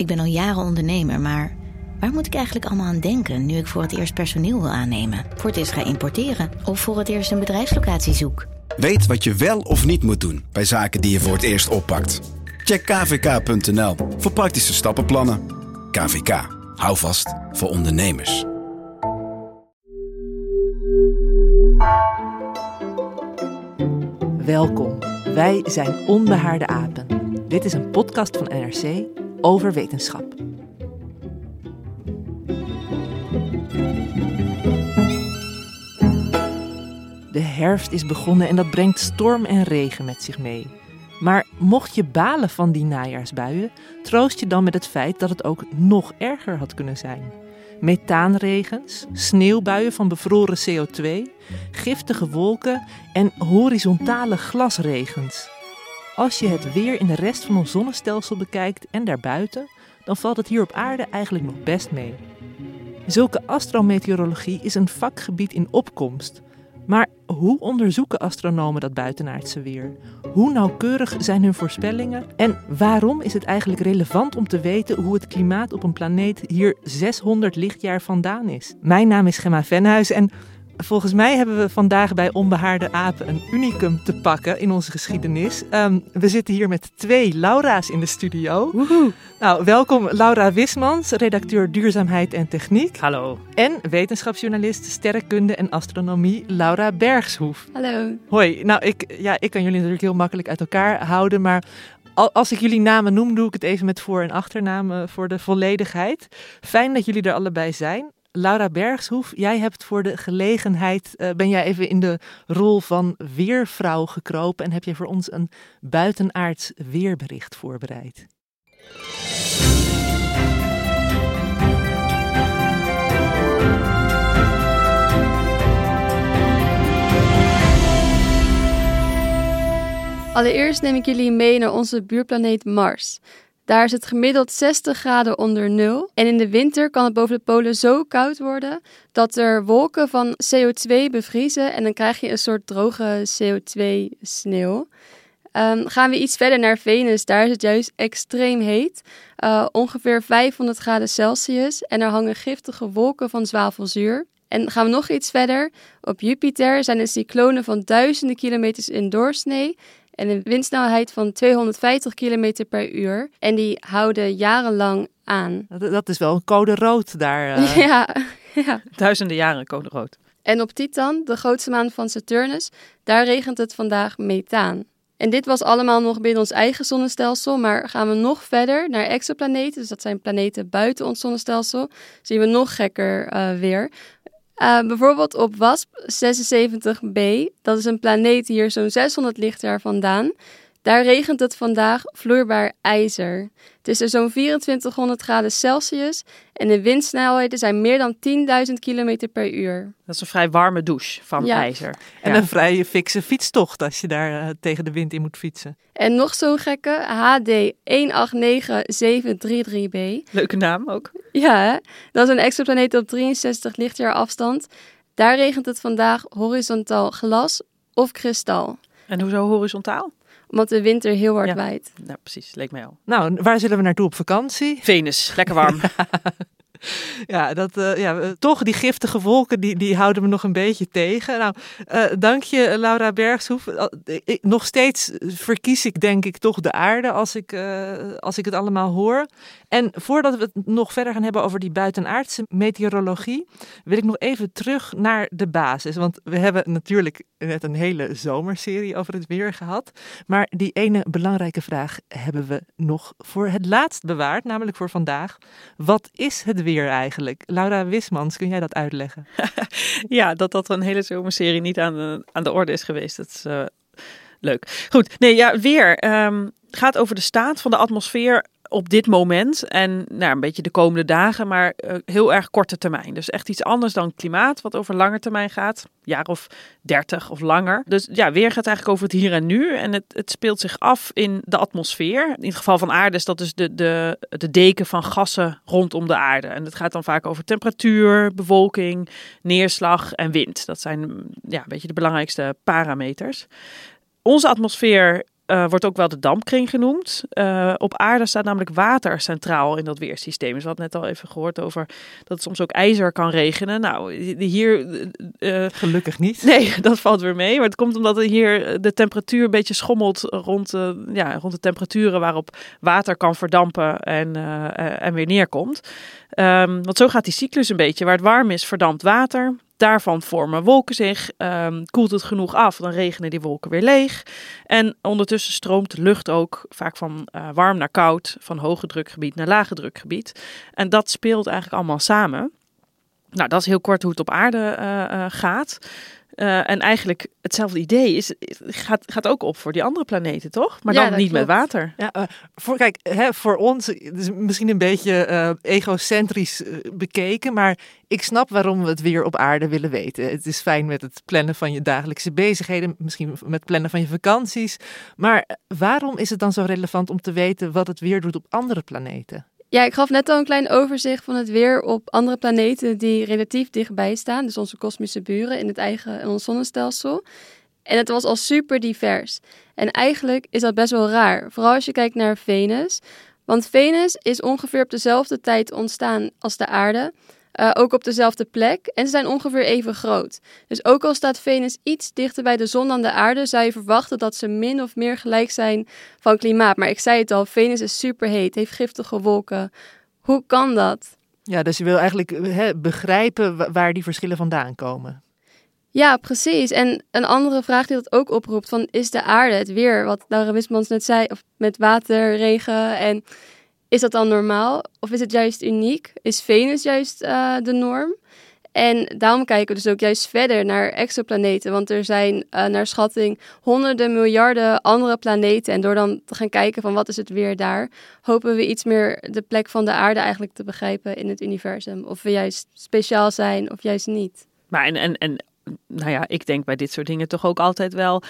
Ik ben al jaren ondernemer, maar waar moet ik eigenlijk allemaal aan denken nu ik voor het eerst personeel wil aannemen, voor het eerst ga importeren of voor het eerst een bedrijfslocatie zoek? Weet wat je wel of niet moet doen bij zaken die je voor het eerst oppakt. Check kvk.nl voor praktische stappenplannen. KVK, hou vast voor ondernemers. Welkom, wij zijn Onbehaarde Apen. Dit is een podcast van NRC over wetenschap. De herfst is begonnen en dat brengt storm en regen met zich mee. Maar mocht je balen van die najaarsbuien, troost je dan met het feit dat het ook nog erger had kunnen zijn. Methaanregens, sneeuwbuien van bevroren CO2, giftige wolken en horizontale glasregens. Als je het weer in de rest van ons zonnestelsel bekijkt en daarbuiten, dan valt het hier op aarde eigenlijk nog best mee. Zulke astrometeorologie is een vakgebied in opkomst. Maar hoe onderzoeken astronomen dat buitenaardse weer? Hoe nauwkeurig zijn hun voorspellingen? En waarom is het eigenlijk relevant om te weten hoe het klimaat op een planeet hier 600 lichtjaar vandaan is? Mijn naam is Gemma Venhuis en volgens mij hebben we vandaag bij Onbehaarde Apen een unicum te pakken in onze geschiedenis. Ehm, we zitten hier met twee Laura's in de studio. Nou, welkom Laura Wismans, redacteur Duurzaamheid en Techniek. Hallo. En wetenschapsjournalist sterrenkunde en astronomie Laura Bergshoef. Hallo. Hoi, nou ik, ja, ik kan jullie natuurlijk heel makkelijk uit elkaar houden, maar al- als ik jullie namen noem, doe ik het even met voor- en achternamen voor de volledigheid. Fijn dat jullie er allebei zijn. Laura Bergshoef, jij hebt voor de gelegenheid, eh, ben jij even in de rol van weervrouw gekropen en heb je voor ons een buitenaards weerbericht voorbereid. Allereerst neem ik jullie mee naar onze buurplaneet Mars. Daar is het gemiddeld 60 graden onder nul. En in de winter kan het boven de polen zo koud worden dat er wolken van CO2 bevriezen. En dan krijg je een soort droge CO2-sneeuw. Ehm, gaan we iets verder naar Venus, daar is het juist extreem heet. Eh, ongeveer 500 graden Celsius. En er hangen giftige wolken van zwavelzuur. En gaan we nog iets verder. Op Jupiter zijn er cyclonen van duizenden kilometers in doorsnee en een windsnelheid van 250 km per uur. En die houden jarenlang aan. Dat, dat is wel een code rood daar. eh. Ja, ja. Duizenden jaren code rood. En op Titan, de grootste maan van Saturnus, daar regent het vandaag methaan. En dit was allemaal nog binnen ons eigen zonnestelsel, maar gaan we nog verder naar exoplaneten, dus dat zijn planeten buiten ons zonnestelsel, zien we nog gekker eh, weer. Eh, bijvoorbeeld op WASP 76b, dat is een planeet hier zo'n 600 lichtjaar vandaan. Daar regent het vandaag vloeibaar ijzer. Het is er zo'n 2400 graden Celsius en de windsnelheden zijn meer dan 10.000 km per uur. Dat is een vrij warme douche van Ja. ijzer. En Ja. een vrij fikse fietstocht als je daar eh, tegen de wind in moet fietsen. En nog zo'n gekke HD 189733b. Leuke naam ook. Ja, hè? dat is een exoplaneet op 63 lichtjaar afstand. Daar regent het vandaag horizontaal glas of kristal, En hoezo horizontaal? Omdat de wind er heel hard Ja. waait. Nou, precies. Leek mij al. Nou, waar zullen we naartoe op vakantie? Venus. Lekker warm. Ja, dat, eh, ja, eh, toch die giftige wolken, die, die houden me nog een beetje tegen. Nou, eh, dank je Laura Bergshoef. Ik- nog steeds verkies ik denk ik toch de aarde als ik, eh, als ik het allemaal hoor. En voordat we het nog verder gaan hebben over die buitenaardse meteorologie, wil ik nog even terug naar de basis. Want we hebben natuurlijk net een hele zomerserie over het weer gehad. Maar die ene belangrijke vraag hebben we nog voor het laatst bewaard, namelijk voor vandaag. Wat is het weer eigenlijk? Laura Wismans, kun jij dat uitleggen? ja, dat dat een hele zomerserie niet aan de, aan de orde is geweest. Dat is eh, leuk. Goed. Nee, ja, weer. ehm, gaat over de staat van de atmosfeer op dit moment en nou, een beetje de komende dagen, maar uh, heel erg korte termijn. Dus echt iets anders dan klimaat, wat over lange termijn gaat, jaar of dertig of langer. Dus ja, weer gaat eigenlijk over het hier en nu en het, het speelt zich af in de atmosfeer. In het geval van aarde is dat dus de, de, de deken van gassen rondom de aarde. En het gaat dan vaak over temperatuur, bewolking, neerslag en wind. Dat zijn ja, een beetje de belangrijkste parameters. Onze atmosfeer uh, wordt ook wel de dampkring genoemd. Uh, op aarde staat namelijk water centraal in dat weersysteem. Dus we hadden net al even gehoord over dat het soms ook ijzer kan regenen. Nou, hier... Uh, Gelukkig niet. Nee, dat valt weer mee. Maar het komt omdat er hier de temperatuur een beetje schommelt rond, ja, rond de temperaturen waarop water kan verdampen en, en weer neerkomt. Um, want zo gaat die cyclus een beetje. Waar het warm is, verdampt water. Daarvan vormen wolken zich. Um, koelt het genoeg af, dan regenen die wolken weer leeg. En ondertussen stroomt de lucht ook vaak van uh, warm naar koud, van hoge drukgebied naar lage drukgebied. En dat speelt eigenlijk allemaal samen. Nou, dat is heel kort hoe het op aarde uh, uh, gaat. Uh, en eigenlijk hetzelfde idee is, gaat, gaat ook op voor die andere planeten, toch? Maar Ja, dan niet met water. Ja, eh, voor, kijk, hè, voor ons het is misschien een beetje eh, egocentrisch eh, bekeken, maar ik snap waarom we het weer op aarde willen weten. Het is fijn met het plannen van je dagelijkse bezigheden, misschien met plannen van je vakanties. Maar eh, waarom is het dan zo relevant om te weten wat het weer doet op andere planeten? Ja, ik gaf net al een klein overzicht van het weer op andere planeten die relatief dichtbij staan. Dus onze kosmische buren in het eigen in ons zonnestelsel. En het was al super divers. En eigenlijk is dat best wel raar. Vooral als je kijkt naar Venus. Want Venus is ongeveer op dezelfde tijd ontstaan als de aarde. Eh, ook op dezelfde plek. En ze zijn ongeveer even groot. Dus ook al staat Venus iets dichter bij de zon dan de aarde, zou je verwachten dat ze min of meer gelijk zijn van klimaat. Maar ik zei het al, Venus is super heet, heeft giftige wolken. Hoe kan dat? Ja, dus je wil eigenlijk eh, begrijpen wa- waar die verschillen vandaan komen. Ja, precies. En een andere vraag die dat ook oproept, van is de aarde het weer, wat Laura Wismans net zei, of met water, regen, en is dat dan normaal? Of is het juist uniek? Is Venus juist eh, de norm? En daarom kijken we dus ook juist verder naar exoplaneten, want er zijn eh, naar schatting honderden miljarden andere planeten. En door dan te gaan kijken van wat is het weer daar, hopen we iets meer de plek van de aarde eigenlijk te begrijpen in het universum. Of we juist speciaal zijn of juist niet. Maar en, en, en nou ja, ik denk bij dit soort dingen toch ook altijd wel.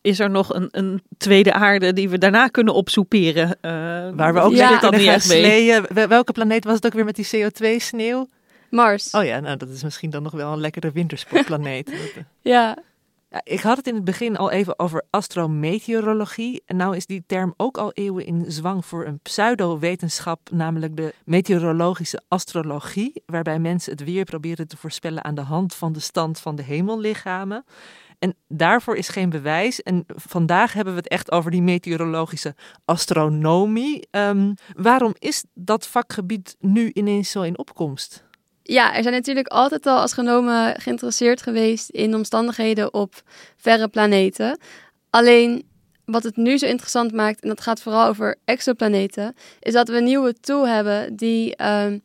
Is er nog een, een tweede aarde die we daarna kunnen opsoeperen? eh, Waar we ook Ja. kunnen niet echt mee? Welke planeet was het ook weer met die CO2-sneeuw? Mars. Oh ja, nou dat is misschien dan nog wel een lekkere wintersportplaneet. Eh, Ja, Ja, ik had het in het begin al even over astrometeorologie. En nou is die term ook al eeuwen in zwang voor een pseudo-wetenschap, namelijk de meteorologische astrologie, waarbij mensen het weer proberen te voorspellen aan de hand van de stand van de hemellichamen. En daarvoor is geen bewijs. En vandaag hebben we het echt over die meteorologische astronomie. Ehm, waarom is dat vakgebied nu ineens zo in opkomst? Ja, er zijn natuurlijk altijd al astronomen geïnteresseerd geweest in omstandigheden op verre planeten. Alleen wat het nu zo interessant maakt, en dat gaat vooral over exoplaneten, is dat we een nieuwe tool hebben die ehm,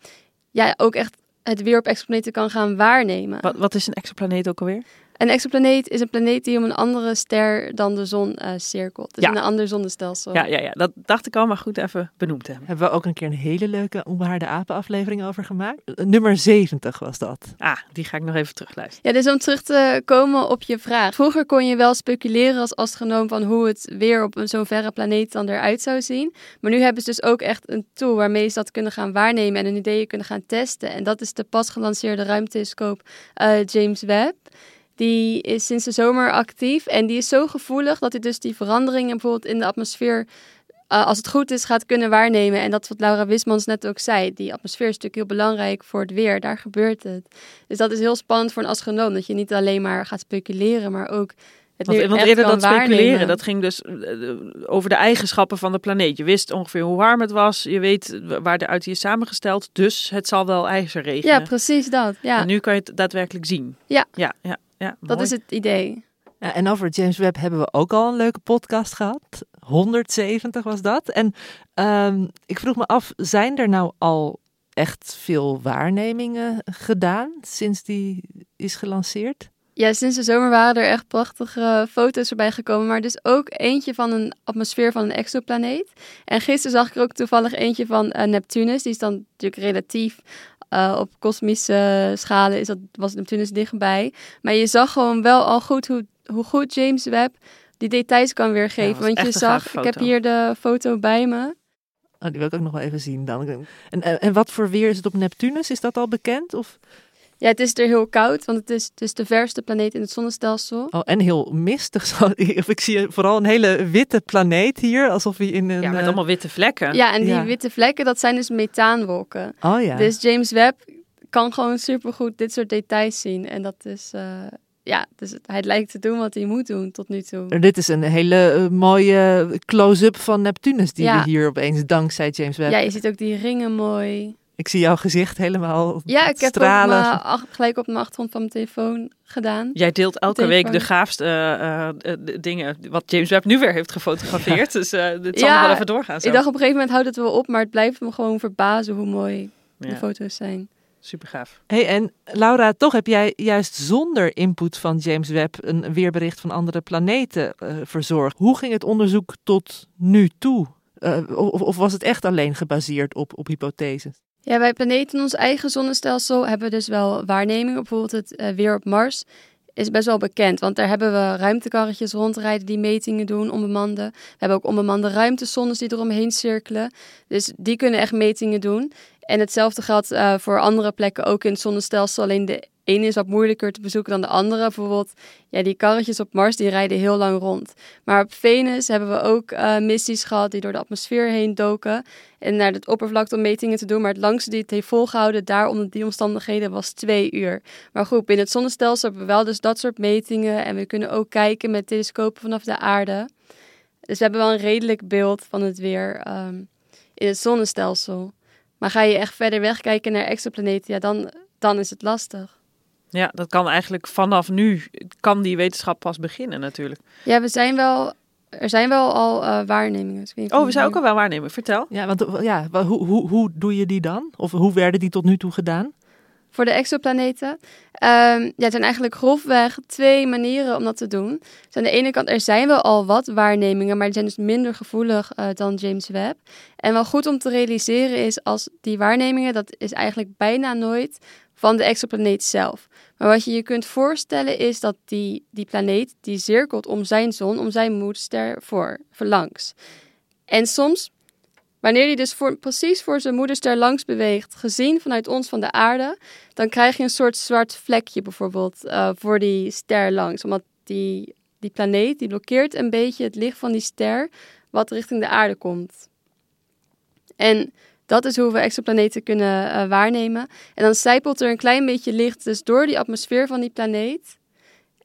ja, ook echt het weer op exoplaneten kan gaan waarnemen. Wat, wat is een exoplaneet ook alweer? Een exoplaneet is een planeet die om een andere ster dan de zon eh, cirkelt. Dus Ja. in een ander zonnestelsel. Ja, ja, ja, dat dacht ik al, maar goed even benoemd te hebben. Hebben we ook een keer een hele leuke Onbehaarde Apen aflevering over gemaakt. Eh, Nummer 70 was dat. Ah, die ga ik nog even terugluisteren. Ja, dus om terug te komen op je vraag. Vroeger kon je wel speculeren als astronoom van hoe het weer op een zo'n verre planeet dan eruit zou zien. Maar nu hebben ze dus ook echt een tool waarmee ze dat kunnen gaan waarnemen en hun ideeën kunnen gaan testen. En dat is de pas gelanceerde ruimtelescoop eh, James Webb. Die is sinds de zomer actief en die is zo gevoelig dat hij dus die veranderingen bijvoorbeeld in de atmosfeer, eh, als het goed is, gaat kunnen waarnemen. En dat is wat Laura Wismans net ook zei. Die atmosfeer is natuurlijk heel belangrijk voor het weer. Daar gebeurt het. Dus dat is heel spannend voor een astronoom. Dat je niet alleen maar gaat speculeren, maar ook het Want, want eerder dat speculeren, waarnemen. dat ging dus eh, over de eigenschappen van de planeet. Je wist ongeveer hoe warm het was. Je weet waar de uit is samengesteld. Dus het zal wel ijzer regenen. Ja, precies dat. Ja, En nu kan je het daadwerkelijk zien. Ja. Ja, ja, ja dat is het idee. Ja, en over James Webb hebben we ook al een leuke podcast gehad. 170 was dat. En ehm, ik vroeg me af, zijn er nou al echt veel waarnemingen gedaan sinds die is gelanceerd? Ja, sinds de zomer waren er echt prachtige foto's voorbij gekomen. Maar dus ook eentje van een atmosfeer van een exoplaneet. En gisteren zag ik er ook toevallig eentje van uh, Neptunus. Die is dan natuurlijk relatief uh, op kosmische schalen is dat, was Neptunus dichtbij. Maar je zag gewoon wel al goed hoe, hoe goed James Webb die details kan weergeven. Ja, Want je zag, ik heb hier de foto bij me. Oh, die wil ik ook nog wel even zien dan. En, en, en wat voor weer is het op Neptunus? Is dat al bekend? Of? Ja, het is er heel koud, want het is, het is de verste planeet in het zonnestelsel. Oh, en heel mistig. Of ik zie vooral een hele witte planeet hier, alsof hij in een... Ja, met uh... allemaal witte vlekken. Ja, en die Ja. witte vlekken, dat zijn dus methaanwolken. Oh ja. Dus James Webb kan gewoon supergoed dit soort details zien. En dat is, eh, ja, dus hij lijkt te doen wat hij moet doen tot nu toe. Dit is een hele eh, mooie close-up van Neptunus die Ja. we hier opeens dankzij James Webb. Ja, je ziet ook die ringen mooi. Ik zie jouw gezicht helemaal Ja, ik heb stralen. ook mijn ach- gelijk op mijn achtergrond van mijn telefoon gedaan. Jij deelt elke week de gaafste eh, eh, de dingen wat James Webb nu weer heeft gefotografeerd. Dus eh dit zal Ja, nog wel even doorgaan. Zo. Ik dacht op een gegeven moment houdt het wel op, maar het blijft me gewoon verbazen hoe mooi de foto's zijn. super gaaf. Hey, en Laura, toch heb jij juist zonder input van James Webb een weerbericht van andere planeten eh, verzorgd. Hoe ging het onderzoek tot nu toe? Eh, of, of was het echt alleen gebaseerd op, op hypotheses? Ja, bij planeten in ons eigen zonnestelsel hebben dus wel waarnemingen. Bijvoorbeeld het eh, weer op Mars is best wel bekend. Want daar hebben we ruimtekarretjes rondrijden die metingen doen, onbemande. We hebben ook onbemande ruimtesondes die eromheen cirkelen. Dus die kunnen echt metingen doen. En hetzelfde geldt eh, voor andere plekken ook in het zonnestelsel. Alleen de ene is wat moeilijker te bezoeken dan de andere. Bijvoorbeeld, ja, die karretjes op Mars die rijden heel lang rond. Maar op Venus hebben we ook eh, missies gehad die door de atmosfeer heen doken. En naar het oppervlakte om metingen te doen. Maar het langste die het heeft volgehouden daar onder die omstandigheden was twee uur. Maar goed, binnen het zonnestelsel hebben we wel dus dat soort metingen. En we kunnen ook kijken met telescopen vanaf de aarde. Dus we hebben wel een redelijk beeld van het weer ehm, in het zonnestelsel. Maar ga je echt verder weg kijken naar exoplaneten, ja, dan, dan is het lastig. Ja, dat kan eigenlijk vanaf nu, kan die wetenschap pas beginnen natuurlijk. Ja, we zijn wel, er zijn wel al eh, waarnemingen. dus Oh, we zijn ook al wel waarnemen. Vertel. Ja, want eh, ja, hoe, hoe, hoe doe je die dan? Of hoe werden die tot nu toe gedaan? Voor de exoplaneten. Ehm, ja, het zijn eigenlijk grofweg twee manieren om dat te doen. Dus aan de ene kant, er zijn wel al wat waarnemingen, maar die zijn dus minder gevoelig eh, dan James Webb. En wel goed om te realiseren is, als die waarnemingen, dat is eigenlijk bijna nooit van de exoplaneet zelf. Maar wat je je kunt voorstellen is dat die, die planeet, die cirkelt om zijn zon, om zijn moederster voor, verlangs. En soms Wanneer die dus voor, precies voor zijn moederster langs beweegt, gezien vanuit ons van de aarde, dan krijg je een soort zwart vlekje bijvoorbeeld eh, voor die ster langs. Omdat die, die planeet die blokkeert een beetje het licht van die ster wat richting de aarde komt. En dat is hoe we exoplaneten kunnen eh, waarnemen. En dan zijpelt er een klein beetje licht dus door die atmosfeer van die planeet.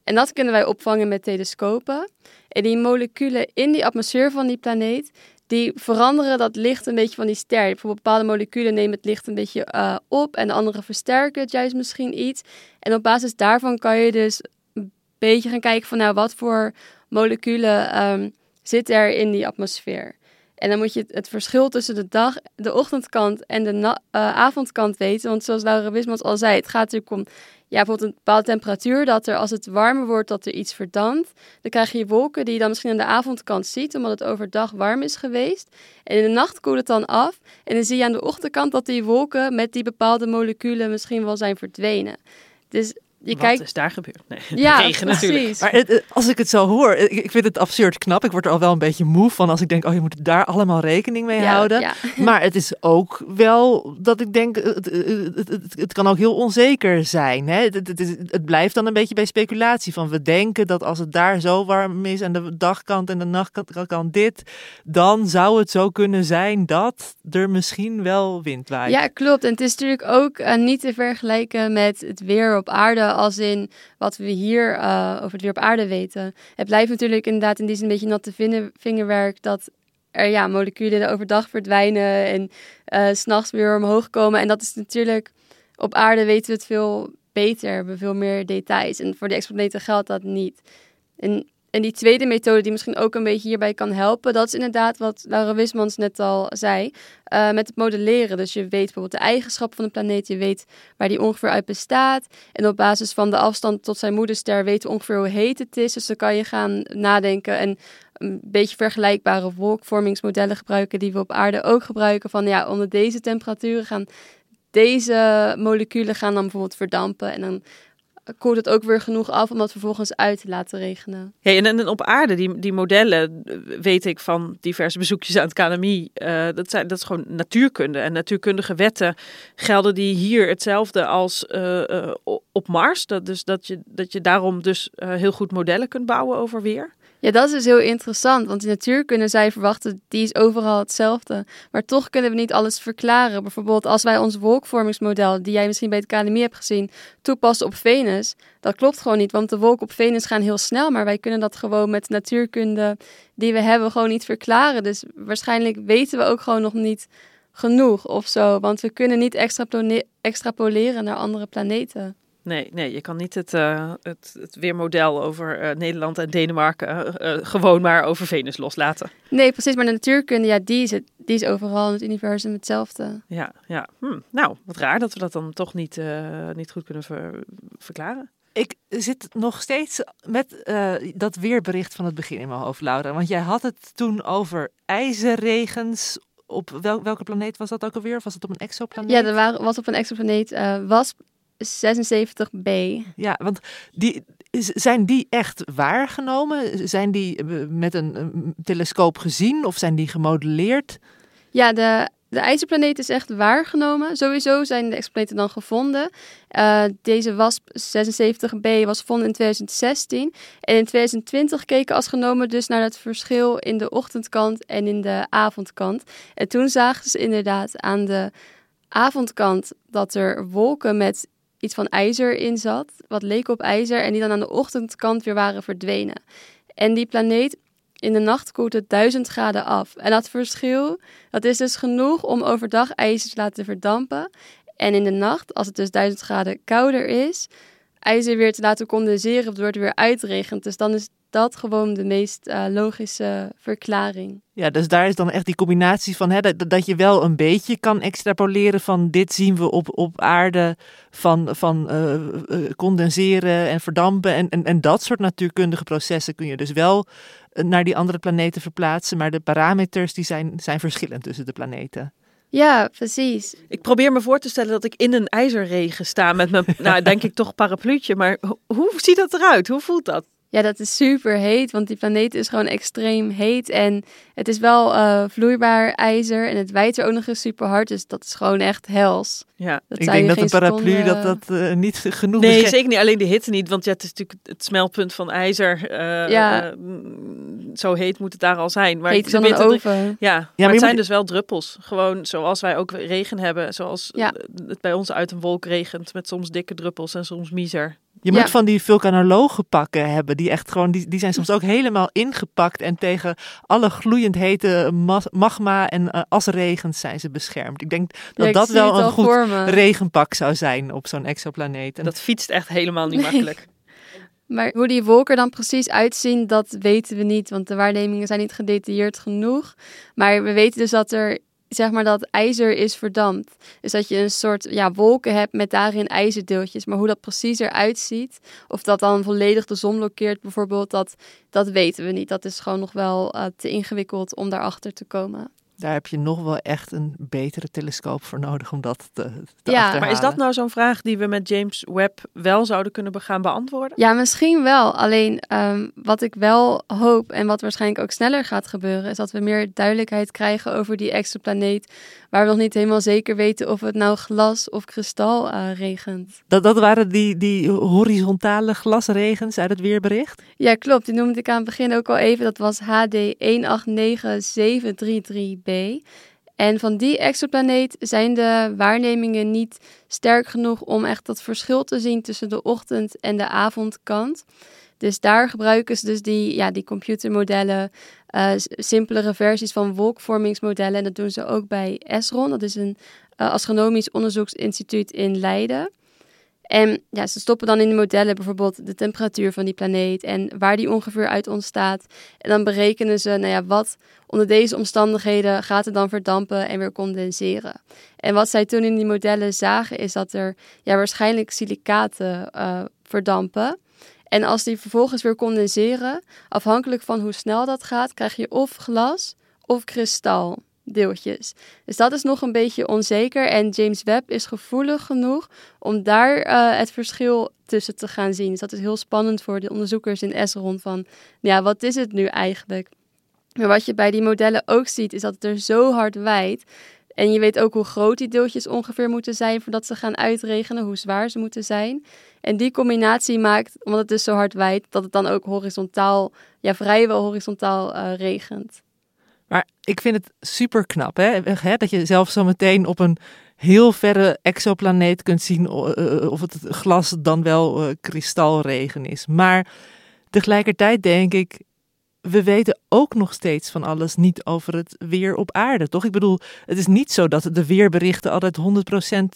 En dat kunnen wij opvangen met telescopen. En die moleculen in die atmosfeer van die planeet, die veranderen dat licht een beetje van die ster. Bijvoorbeeld bepaalde moleculen nemen het licht een beetje eh, op en de andere versterken het juist misschien iets. En op basis daarvan kan je dus een beetje gaan kijken van nou wat voor moleculen ehm, zitten er in die atmosfeer. En dan moet je het, verschil tussen de dag, de ochtendkant en de eh, avondkant weten. Want zoals Laura Wismans al zei, het gaat natuurlijk om ja, bijvoorbeeld een bepaalde temperatuur. Dat er als het warmer wordt, dat er iets verdampt. Dan krijg je wolken die je dan misschien aan de avondkant ziet, omdat het overdag warm is geweest. En in de nacht koelt het dan af. En dan zie je aan de ochtendkant dat die wolken met die bepaalde moleculen misschien wel zijn verdwenen. Dus je Wat kijkt. is daar gebeurd? Nee, Ja, regen natuurlijk. precies. Maar het, als ik het zo hoor, ik, ik vind het absurd knap. Ik word er al wel een beetje moe van als ik denk, oh je moet daar allemaal rekening mee Ja, houden. ja. Maar het is ook wel dat ik denk, het, het, het, het- het kan ook heel onzeker zijn. Hè? Het, het, is- het blijft dan een beetje bij speculatie. Van we denken dat als het daar zo warm is en de dagkant en de nachtkant kan dit, dan zou het zo kunnen zijn dat er misschien wel wind waait. Ja, klopt. En het is natuurlijk ook eh, niet te vergelijken met het weer op aarde, als in wat we hier eh, over het weer op aarde weten. Het blijft natuurlijk inderdaad in die zin een beetje natte vinger- vingerwerk dat er ja, moleculen overdag verdwijnen en eh, s s'nachts weer omhoog komen. En dat is natuurlijk, op aarde weten we het veel beter, we veel meer details. En voor de exoplaneten geldt dat niet. En die tweede methode die misschien ook een beetje hierbij kan helpen, dat is inderdaad wat Laura Wismans net al zei, uh, met het modelleren. Dus je weet bijvoorbeeld de eigenschappen van de planeet, je weet waar die ongeveer uit bestaat. En op basis van de afstand tot zijn moederster weten we ongeveer hoe heet het is. Dus dan kan je gaan nadenken en een beetje vergelijkbare wolkvormingsmodellen gebruiken die we op aarde ook gebruiken. Van ja, onder deze temperaturen gaan deze moleculen gaan dan bijvoorbeeld verdampen. En dan koelt het ook weer genoeg af om dat vervolgens uit te laten regenen. Ja, en, op aarde, die, die modellen, weet ik van diverse bezoekjes aan het KNMI, uh, dat, zijn, dat is gewoon natuurkunde. En natuurkundige wetten gelden die hier hetzelfde als uh, uh, op Mars. Dat, dus dat je, dat je daarom dus heel goed modellen kunt bouwen over weer. Ja, dat is dus heel interessant, want in natuur kunnen zij verwachten, die is overal hetzelfde. Maar toch kunnen we niet alles verklaren. Bijvoorbeeld als wij ons wolkvormingsmodel, die jij misschien bij het KNMI hebt gezien, toepassen op Venus. Dat klopt gewoon niet, want de wolken op Venus gaan heel snel, maar wij kunnen dat gewoon met natuurkunde die we hebben gewoon niet verklaren. Dus waarschijnlijk weten we ook gewoon nog niet genoeg of zo, want we kunnen niet extrapoleren naar andere planeten. Nee, nee, je kan niet het, uh, het, het weermodel over uh, Nederland en Denemarken uh, gewoon maar over Venus loslaten. Nee, precies. Maar de natuurkunde, ja, die is, het, die is overal in het universum hetzelfde. Ja, ja. Hm. Nou, wat raar dat we dat dan toch niet, niet goed kunnen verklaren. Ik zit nog steeds met dat weerbericht van het begin in mijn hoofd, Laura. Want jij had het toen over ijzerregens op wel, welke planeet was dat ook alweer? Was het op een exoplaneet? Ja, er was op een exoplaneet. was 76b. Ja, want die, zijn die echt waargenomen? Zijn die eh, met een, telescoop gezien of zijn die gemodelleerd? Ja, de, de ijzerplaneet is echt waargenomen. Sowieso zijn de exoplaneten dan gevonden. Uh, deze WASP 76b was gevonden in 2016. En in 2020 keken astronomen dus naar het verschil in de ochtendkant en in de avondkant. En toen zagen ze inderdaad aan de avondkant dat er wolken met iets van ijzer in zat, wat leek op ijzer, en die dan aan de ochtendkant weer waren verdwenen. En die planeet in de nacht koelt het 1000 graden af. En dat verschil, dat is dus genoeg om overdag ijzer te laten verdampen. En in de nacht, als het dus 1000 graden kouder is, ijzer weer te laten condenseren, waardoor het weer uitregent. Dus dan is dat gewoon de meest uh, logische verklaring. Ja, dus daar is dan echt die combinatie van hè, dat, dat je wel een beetje kan extrapoleren van dit zien we op, op aarde van, van uh, condenseren en verdampen en, en, en dat soort natuurkundige processen kun je dus wel naar die andere planeten verplaatsen, maar de parameters die zijn, zijn verschillend tussen de planeten. Ja, precies. Ik probeer me voor te stellen dat ik in een ijzerregen sta met mijn, nou denk ik toch parapluutje. Maar hoe ziet dat eruit? Hoe voelt dat? Ja, dat is super heet, want die planeet is gewoon extreem heet. En het is wel uh, vloeibaar ijzer en het wijdt er ook nog eens super hard. Dus dat is gewoon echt hels. Ja, dat ik denk dat een paraplu dat dat uh, niet genoeg Nee, zeker niet. Alleen de hitte niet, want ja, het is natuurlijk het smeltpunt van ijzer. Uh, ja. zo heet moet het daar al zijn. Maar heet dan een oven. Ja, ja maar, het zijn dus wel druppels. Gewoon zoals wij ook regen hebben. Zoals ja. het bij ons uit een wolk regent met soms dikke druppels en soms miser. Je moet van die vulkanologen pakken hebben, die echt gewoon, die, die zijn soms ook helemaal ingepakt en tegen alle gloeiend hete magma en uh, asregens zijn ze beschermd. Ik denk dat dat wel een goed regenpak zou zijn op zo'n exoplaneet. En dat fietst echt helemaal niet makkelijk. Maar hoe die wolken dan precies uitzien, dat weten we niet, want de waarnemingen zijn niet gedetailleerd genoeg. Maar we weten dus dat er zeg maar dat ijzer is verdampt. Dus dat je een soort ja, wolken hebt met daarin ijzerdeeltjes. Maar hoe dat precies eruit ziet, of dat dan volledig de zon blokkeert bijvoorbeeld, dat, dat weten we niet. Dat is gewoon nog wel uh, te ingewikkeld om daarachter te komen daar heb je nog wel echt een betere telescoop voor nodig om dat te, te ja, Maar is dat nou zo'n vraag die we met James Webb wel zouden kunnen gaan beantwoorden? Ja, misschien wel. Alleen ehm, wat ik wel hoop en wat waarschijnlijk ook sneller gaat gebeuren, is dat we meer duidelijkheid krijgen over die exoplaneet, waar we nog niet helemaal zeker weten of het nou glas of kristal uh, regent. Dat, dat waren die, die horizontale glasregens uit het weerbericht? Ja, klopt. Die noemde ik aan het begin ook al even. Dat was HD 189733b. En van die exoplaneet zijn de waarnemingen niet sterk genoeg om echt dat verschil te zien tussen de ochtend- en de avondkant. Dus daar gebruiken ze dus die, ja, die computermodellen, uh, simpelere versies van wolkvormingsmodellen. En dat doen ze ook bij ESRON, dat is een uh, astronomisch onderzoeksinstituut in Leiden. En ja, ze stoppen dan in de modellen bijvoorbeeld de temperatuur van die planeet en waar die ongeveer uit ontstaat. En dan berekenen ze, nou ja, wat onder deze omstandigheden gaat er dan verdampen en weer condenseren. En wat zij toen in die modellen zagen is dat er ja, waarschijnlijk silicaten uh, verdampen. En als die vervolgens weer condenseren, afhankelijk van hoe snel dat gaat, krijg je of glas of kristaldeeltjes. Dus dat is nog een beetje onzeker. En James Webb is gevoelig genoeg om daar uh, het verschil tussen te gaan zien. Dus dat is heel spannend voor de onderzoekers in Esron van, ja, wat is het nu eigenlijk? Maar wat je bij die modellen ook ziet, is dat het er zo hard wijdt en je weet ook hoe groot die deeltjes ongeveer moeten zijn voordat ze gaan uitregenen, hoe zwaar ze moeten zijn. En die combinatie maakt, omdat het dus zo hard wijdt, dat het dan ook horizontaal, ja vrijwel horizontaal uh, regent. Maar ik vind het super knap, hè? dat je zelf zo meteen op een heel verre exoplaneet kunt zien uh, of het glas dan wel uh, kristalregen is. Maar tegelijkertijd denk ik, we weten ook nog steeds van alles niet over het weer op aarde, toch? Ik bedoel, het is niet zo dat de weerberichten altijd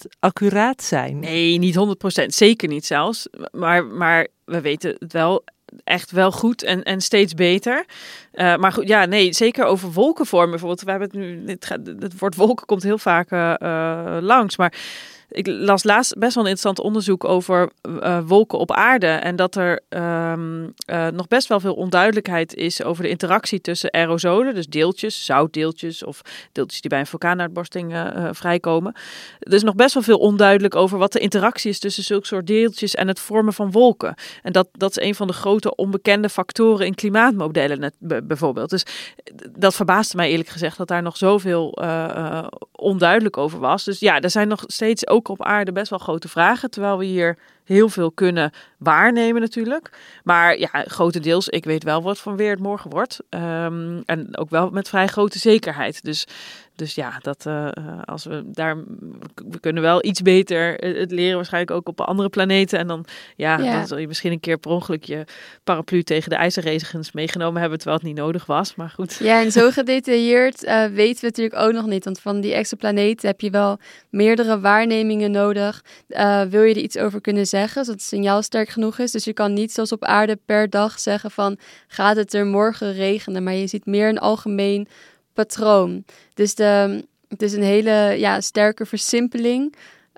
100% accuraat zijn. Nee, niet 100%, zeker niet zelfs. Maar, maar we weten het wel echt wel goed en, en steeds beter. Uh, maar goed, ja, nee, zeker over wolkenvormen bijvoorbeeld. We hebben het nu, het, het woord wolken komt heel vaak uh, langs, maar ik las laatst best wel een interessant onderzoek over uh, wolken op aarde. En dat er um, uh, nog best wel veel onduidelijkheid is over de interactie tussen aerosolen, dus deeltjes, zoutdeeltjes of deeltjes die bij een vulkaanuitbarsting uh, vrijkomen. Er is nog best wel veel onduidelijk over wat de interactie is tussen zulke soort deeltjes en het vormen van wolken. En dat, dat is een van de grote onbekende factoren in klimaatmodellen net, bijvoorbeeld. Dus dat verbaasde mij eerlijk gezegd dat daar nog zoveel onduidelijk over was. Dus ja, er zijn nog steeds ook op aarde best wel grote vragen. Terwijl we hier heel veel kunnen waarnemen natuurlijk. Maar ja, grotendeels, ik weet wel wat van weer het morgen wordt. Um, en ook wel met vrij grote zekerheid. Dus dus ja, dat, uh, als we daar, we kunnen wel iets beter het leren, waarschijnlijk ook op andere planeten. En dan, ja, ja. dan zul je misschien een keer per ongeluk je paraplu tegen de ijzerregens meegenomen hebben, terwijl het niet nodig was. Maar goed. Ja, en zo gedetailleerd uh, weten we natuurlijk ook nog niet. Want van die exoplaneten heb je wel meerdere waarnemingen nodig. Uh, wil je er iets over kunnen zeggen, zodat het signaal sterk genoeg is. Dus je kan niet zoals op aarde per dag zeggen van, gaat het er morgen regenen? Maar je ziet meer een algemeen patroon. Dus de, het is een hele ja, sterke versimpeling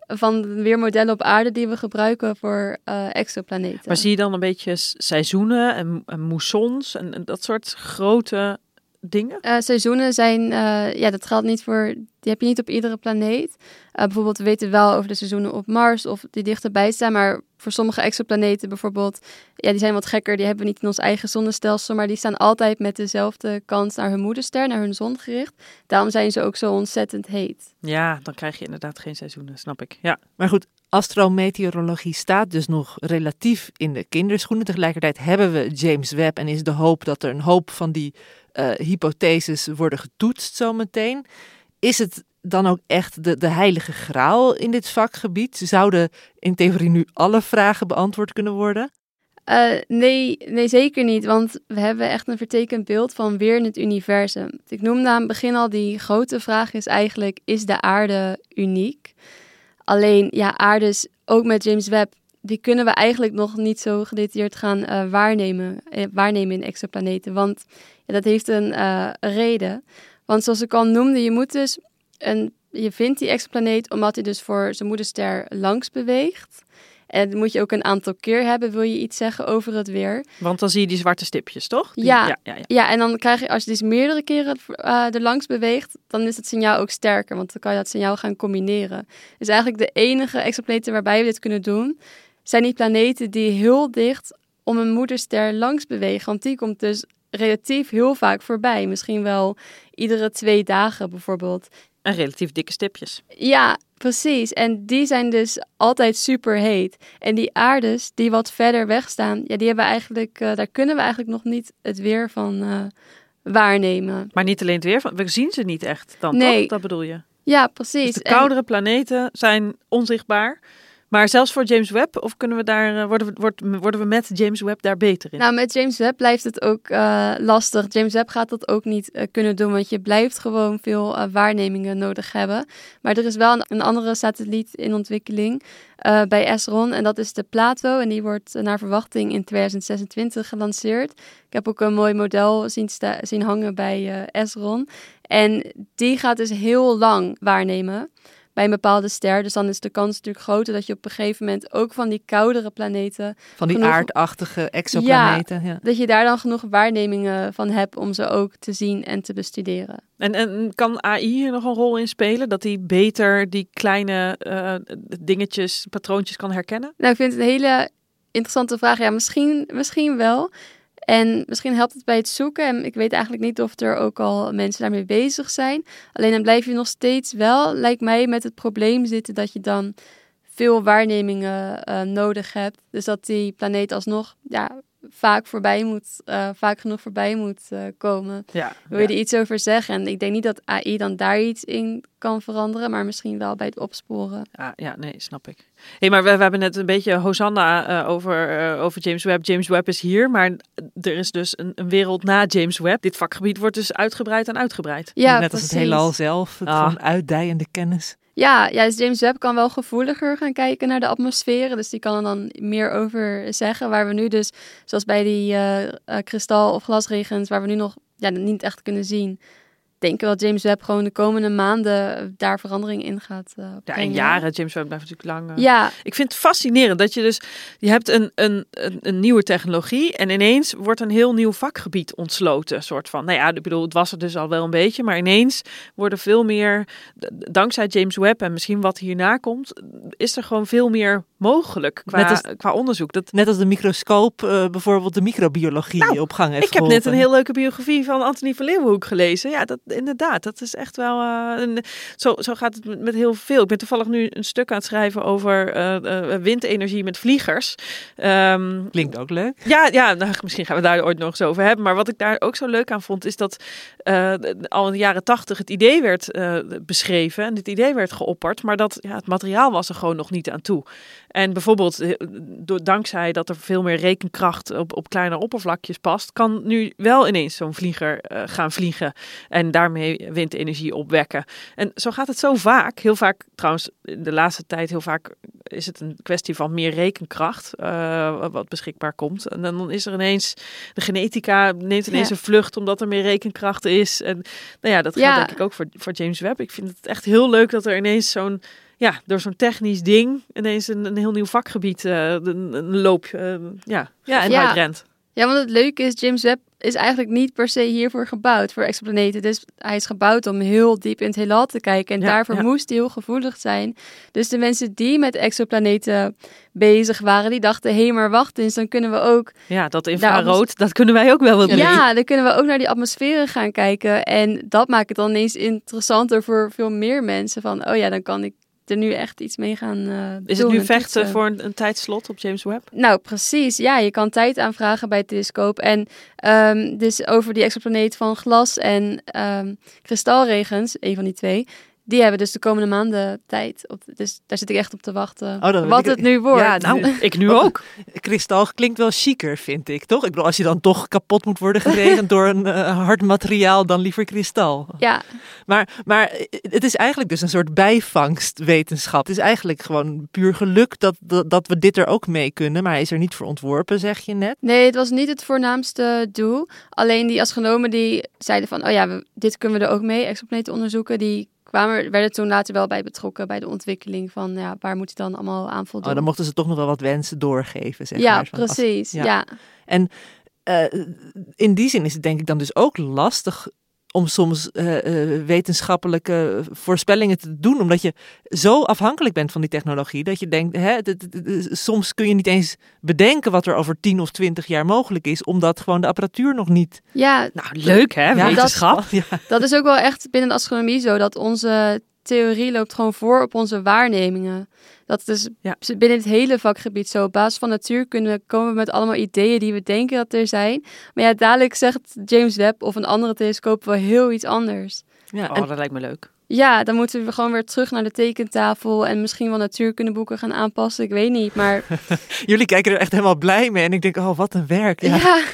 van weermodellen op aarde die we gebruiken voor uh, exoplaneten. Maar zie je dan een beetje seizoenen en, moessons en dat soort grote dingen? Uh, seizoenen zijn, uh, ja, dat geldt niet voor, die heb je niet op iedere planeet. Uh, bijvoorbeeld, we weten wel over de seizoenen op Mars of die dichterbij staan, maar voor sommige exoplaneten bijvoorbeeld, ja, die zijn wat gekker, die hebben we niet in ons eigen zonnestelsel, maar die staan altijd met dezelfde kans naar hun moederster, naar hun zon gericht. Daarom zijn ze ook zo ontzettend heet. Ja, dan krijg je inderdaad geen seizoenen, snap ik. Ja. Maar goed, astrometeorologie staat dus nog relatief in de kinderschoenen. Tegelijkertijd hebben we James Webb en is de hoop dat er een hoop van die uh, hypotheses worden getoetst zometeen. Is het dan ook echt de, de heilige graal in dit vakgebied? Zouden in theorie nu alle vragen beantwoord kunnen worden? Uh, nee, nee, zeker niet. Want we hebben echt een vertekend beeld van weer in het universum. Ik noemde aan het begin al, die grote vraag is eigenlijk, is de aarde uniek? Alleen, ja, aardes, ook met James Webb, die kunnen we eigenlijk nog niet zo gedetailleerd gaan uh, waarnemen, eh, waarnemen in exoplaneten. Want ja, dat heeft een uh, reden. Want zoals ik al noemde, je moet dus een, je vindt die exoplaneet omdat hij dus voor zijn moederster langs beweegt. En dat moet je ook een aantal keer hebben, wil je iets zeggen over het weer. Want dan zie je die zwarte stipjes, toch? Die, ja, ja, ja, ja, ja. en dan krijg je, als je dus meerdere keren uh, er langs beweegt, dan is het signaal ook sterker, want dan kan je dat signaal gaan combineren. Dus eigenlijk de enige exoplaneten waarbij we dit kunnen doen, zijn die planeten die heel dicht om een moederster langs bewegen. Want die komt dus relatief heel vaak voorbij. Misschien wel iedere twee dagen bijvoorbeeld. En relatief dikke stipjes. Ja, precies. En die zijn dus altijd super heet. En die aardes die wat verder weg staan, ja, die hebben eigenlijk, uh, daar kunnen we eigenlijk nog niet het weer van uh, waarnemen. Maar niet alleen het weer van, we zien ze niet echt dan, nee. toch? Dat bedoel je? Ja, precies. Dus de koudere en... planeten zijn onzichtbaar. Maar zelfs voor James Webb, of kunnen we daar, uh, worden, we, worden we met James Webb daar beter in? Nou, met James Webb blijft het ook uh, lastig. James Webb gaat dat ook niet uh, kunnen doen, want je blijft gewoon veel waarnemingen nodig hebben. Maar er is wel een, een andere satelliet in ontwikkeling, eh, bij Esron. En dat is de Plato. En die wordt eh, naar verwachting in 2026 gelanceerd. Ik heb ook een mooi model zien, zien hangen bij eh Esron. En die gaat dus heel lang waarnemen bij een bepaalde ster. Dus dan is de kans natuurlijk groter dat je op een gegeven moment ook van die koudere planeten Van die Genoeg- aardachtige exoplaneten. Ja. dat je daar dan genoeg waarnemingen van hebt om ze ook te zien en te bestuderen. En, en kan AI hier nog een rol in spelen? Dat hij beter die kleine eh, dingetjes, patroontjes kan herkennen? Nou, ik vind het een hele interessante vraag. Ja, misschien, misschien wel. En misschien helpt het bij het zoeken. En ik weet eigenlijk niet of er ook al mensen daarmee bezig zijn. Alleen dan blijf je nog steeds wel, lijkt mij, met het probleem zitten dat je dan veel waarnemingen eh, nodig hebt. Dus dat die planeet alsnog ja, vaak voorbij moet, eh, vaak genoeg voorbij moet eh, komen. Ja. Wil je er iets over zeggen? En ik denk niet dat AI dan daar iets in kan veranderen, maar misschien wel bij het opsporen. Ja, ja, nee, snap ik. hey, maar we, we hebben net een beetje Hosanna eh, over, eh, over James Webb. James Webb is hier, maar er is dus een, een wereld na James Webb. Dit vakgebied wordt dus uitgebreid en uitgebreid. Ja, Net als het heelal zelf. Het Ah. uitdijende kennis. Ja, ja, dus James Webb kan wel gevoeliger gaan kijken naar de atmosferen. Dus die kan er dan meer over zeggen. Waar we nu dus, zoals bij die eh, eh, kristal- of glasregens, waar we nu nog ja, niet echt kunnen zien, denken we dat James Webb gewoon de komende maanden daar verandering in gaat eh Ja, en jaren. James Webb blijft natuurlijk lang. eh, Ja, Ik vind het fascinerend dat je dus, je hebt een, een, een, een nieuwe technologie en ineens wordt een heel nieuw vakgebied ontsloten. Soort van, nou ja, ik bedoel, het was er dus al wel een beetje, maar ineens worden veel meer, dankzij James Webb en misschien wat hierna komt, is er gewoon veel meer mogelijk qua, Net als- qua onderzoek. Dat, Net als de microscoop eh, bijvoorbeeld de microbiologie Nou, op gang heeft ik heb net een heel leuke biografie van Anthony van Leeuwenhoek gelezen. Ja, dat inderdaad. Dat is echt wel. eh, een, zo, zo gaat het met, met heel veel. Ik ben toevallig nu een stuk aan het schrijven over eh, windenergie met vliegers. Ehm, Klinkt ook leuk. ja, ja nou, misschien gaan we daar ooit nog eens over hebben. Maar wat ik daar ook zo leuk aan vond, is dat al in de jaren tachtig het idee werd beschreven en dit idee werd geopperd, maar dat ja, het materiaal was er gewoon nog niet aan toe. En bijvoorbeeld, eh, door, dankzij dat er veel meer rekenkracht op, op kleine oppervlakjes past, kan nu wel ineens zo'n vlieger eh, gaan vliegen en daarmee windenergie opwekken. En zo gaat het zo vaak. Heel vaak, trouwens, in de laatste tijd heel vaak is het een kwestie van meer rekenkracht eh, wat beschikbaar komt. En dan is er ineens, de genetica neemt ineens Ja. een vlucht omdat er meer rekenkracht is. En nou ja, dat Ja. geldt denk ik ook voor, voor James Webb. Ik vind het echt heel leuk dat er ineens zo'n, ja, door zo'n technisch ding ineens een, een heel nieuw vakgebied, eh, een, een loop, eh, ja, Ja, en Ja. rent. Ja, want het leuke is, James Webb is eigenlijk niet per se hiervoor gebouwd, voor exoplaneten. Dus hij is gebouwd om heel diep in het heelal te kijken. En Ja, daarvoor ja. moest hij heel gevoelig zijn. Dus de mensen die met exoplaneten bezig waren, die dachten, hé, maar wacht eens, dan kunnen we ook... Ja, dat infrarood, dat kunnen wij ook wel wat mee. Ja, dan kunnen we ook naar die atmosferen gaan kijken. En dat maakt het dan ineens interessanter voor veel meer mensen. Van, oh ja, dan kan ik er nu echt iets mee gaan eh, Is het nu en vechten toetsen. voor een, een tijdslot op James Webb? Nou, precies. Ja, je kan tijd aanvragen bij het telescoop. En ehm, dus over die exoplaneet van glas en ehm, kristalregens, een van die twee, die hebben dus de komende maanden tijd. Op, dus daar zit ik echt op te wachten. Oh, wat ik- het nu wordt. Ja, nou, Ik nu ook. Kristal klinkt wel chiquer, vind ik, toch? Ik bedoel, als je dan toch kapot moet worden geregend door een eh, hard materiaal, dan liever kristal. ja, Maar, maar het is eigenlijk dus een soort bijvangstwetenschap. Het is eigenlijk gewoon puur geluk dat, dat, dat we dit er ook mee kunnen. Maar hij is er niet voor ontworpen, zeg je net. nee, het was niet het voornaamste doel. Alleen die astronomen die zeiden van, oh ja, we- dit kunnen we er ook mee, exoplaneten onderzoeken. Die kwamen, werden toen later wel bij betrokken bij de ontwikkeling van, ja, waar moet hij dan allemaal aan voldoen. Oh, dan mochten ze toch nog wel wat wensen doorgeven, zeg ja, maar. Van als- precies. ja. ja. Eh, in die zin is het denk ik dan dus ook lastig om soms eh, eh, wetenschappelijke voorspellingen te doen, omdat je zo afhankelijk bent van die technologie dat je denkt, hè, soms kun je niet eens bedenken wat er over 10 of 20 jaar mogelijk is, omdat gewoon de apparatuur nog niet. ja, Nou, leuk hè, Ja, wetenschap. Ja, Dat is ook wel echt binnen de astronomie zo, dat onze theorie loopt gewoon voor op onze waarnemingen. Dat is Ja. binnen het hele vakgebied zo. Op basis van natuurkunde komen we met allemaal ideeën die we denken dat er zijn. Maar ja, dadelijk zegt James Webb of een andere telescoop wel heel iets anders. ja. Oh, en dat lijkt me leuk. Ja, dan moeten we gewoon weer terug naar de tekentafel en misschien wel natuurkundeboeken gaan aanpassen. Ik weet niet, maar Jullie kijken er echt helemaal blij mee. En ik denk, oh, wat een werk. Ja. ja,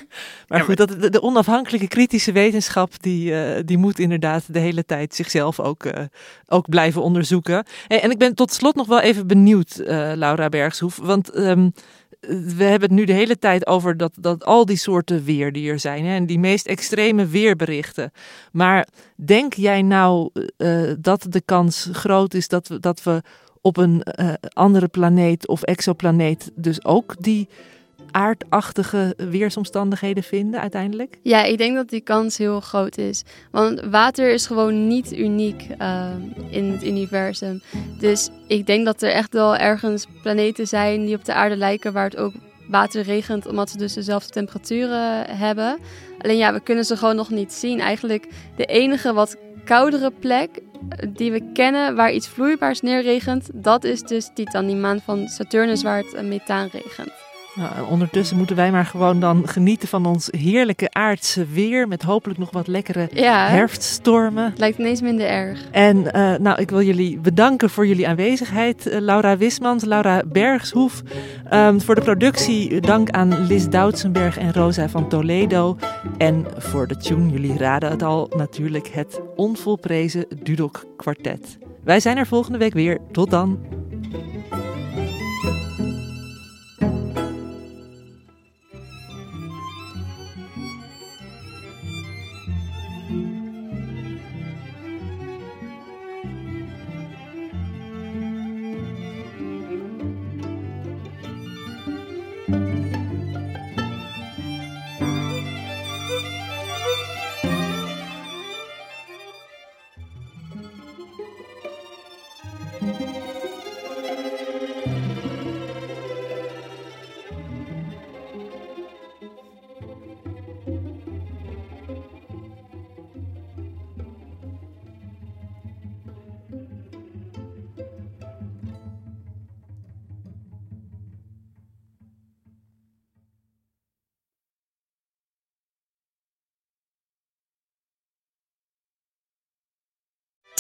Maar goed, dat, de, de onafhankelijke kritische wetenschap, die, eh, die moet inderdaad de hele tijd zichzelf ook, eh, ook blijven onderzoeken. Hey, en ik ben tot slot nog wel even benieuwd, eh, Laura Bergshoef. Want ehm, we hebben het nu de hele tijd over dat, dat al die soorten weer die er zijn. Hè, en die meest extreme weerberichten. Maar denk jij nou eh, dat de kans groot is dat we, dat we op een eh, andere planeet of exoplaneet dus ook die aardachtige weersomstandigheden vinden uiteindelijk? ja, ik denk dat die kans heel groot is. Want water is gewoon niet uniek ehm, in het universum. Dus ik denk dat er echt wel ergens planeten zijn die op de aarde lijken waar het ook water regent, omdat ze dus dezelfde temperaturen hebben. Alleen ja, we kunnen ze gewoon nog niet zien. Eigenlijk de enige wat koudere plek eh, die we kennen waar iets vloeibaars neerregent, dat is dus Titan, die maan van Saturnus waar het eh, methaan regent. Nou, ondertussen moeten wij maar gewoon dan genieten van ons heerlijke aardse weer. Met hopelijk nog wat lekkere Ja, herfststormen. het lijkt ineens minder erg. En eh, nou, ik wil jullie bedanken voor jullie aanwezigheid. Eh, Laura Wismans, Laura Bergshoef. Ehm, voor de productie dank aan Liz Doutsenberg en Rosa van Toledo. En voor de tune, jullie raden het al, natuurlijk het onvolprezen Dudok kwartet. Wij zijn er volgende week weer. Tot dan.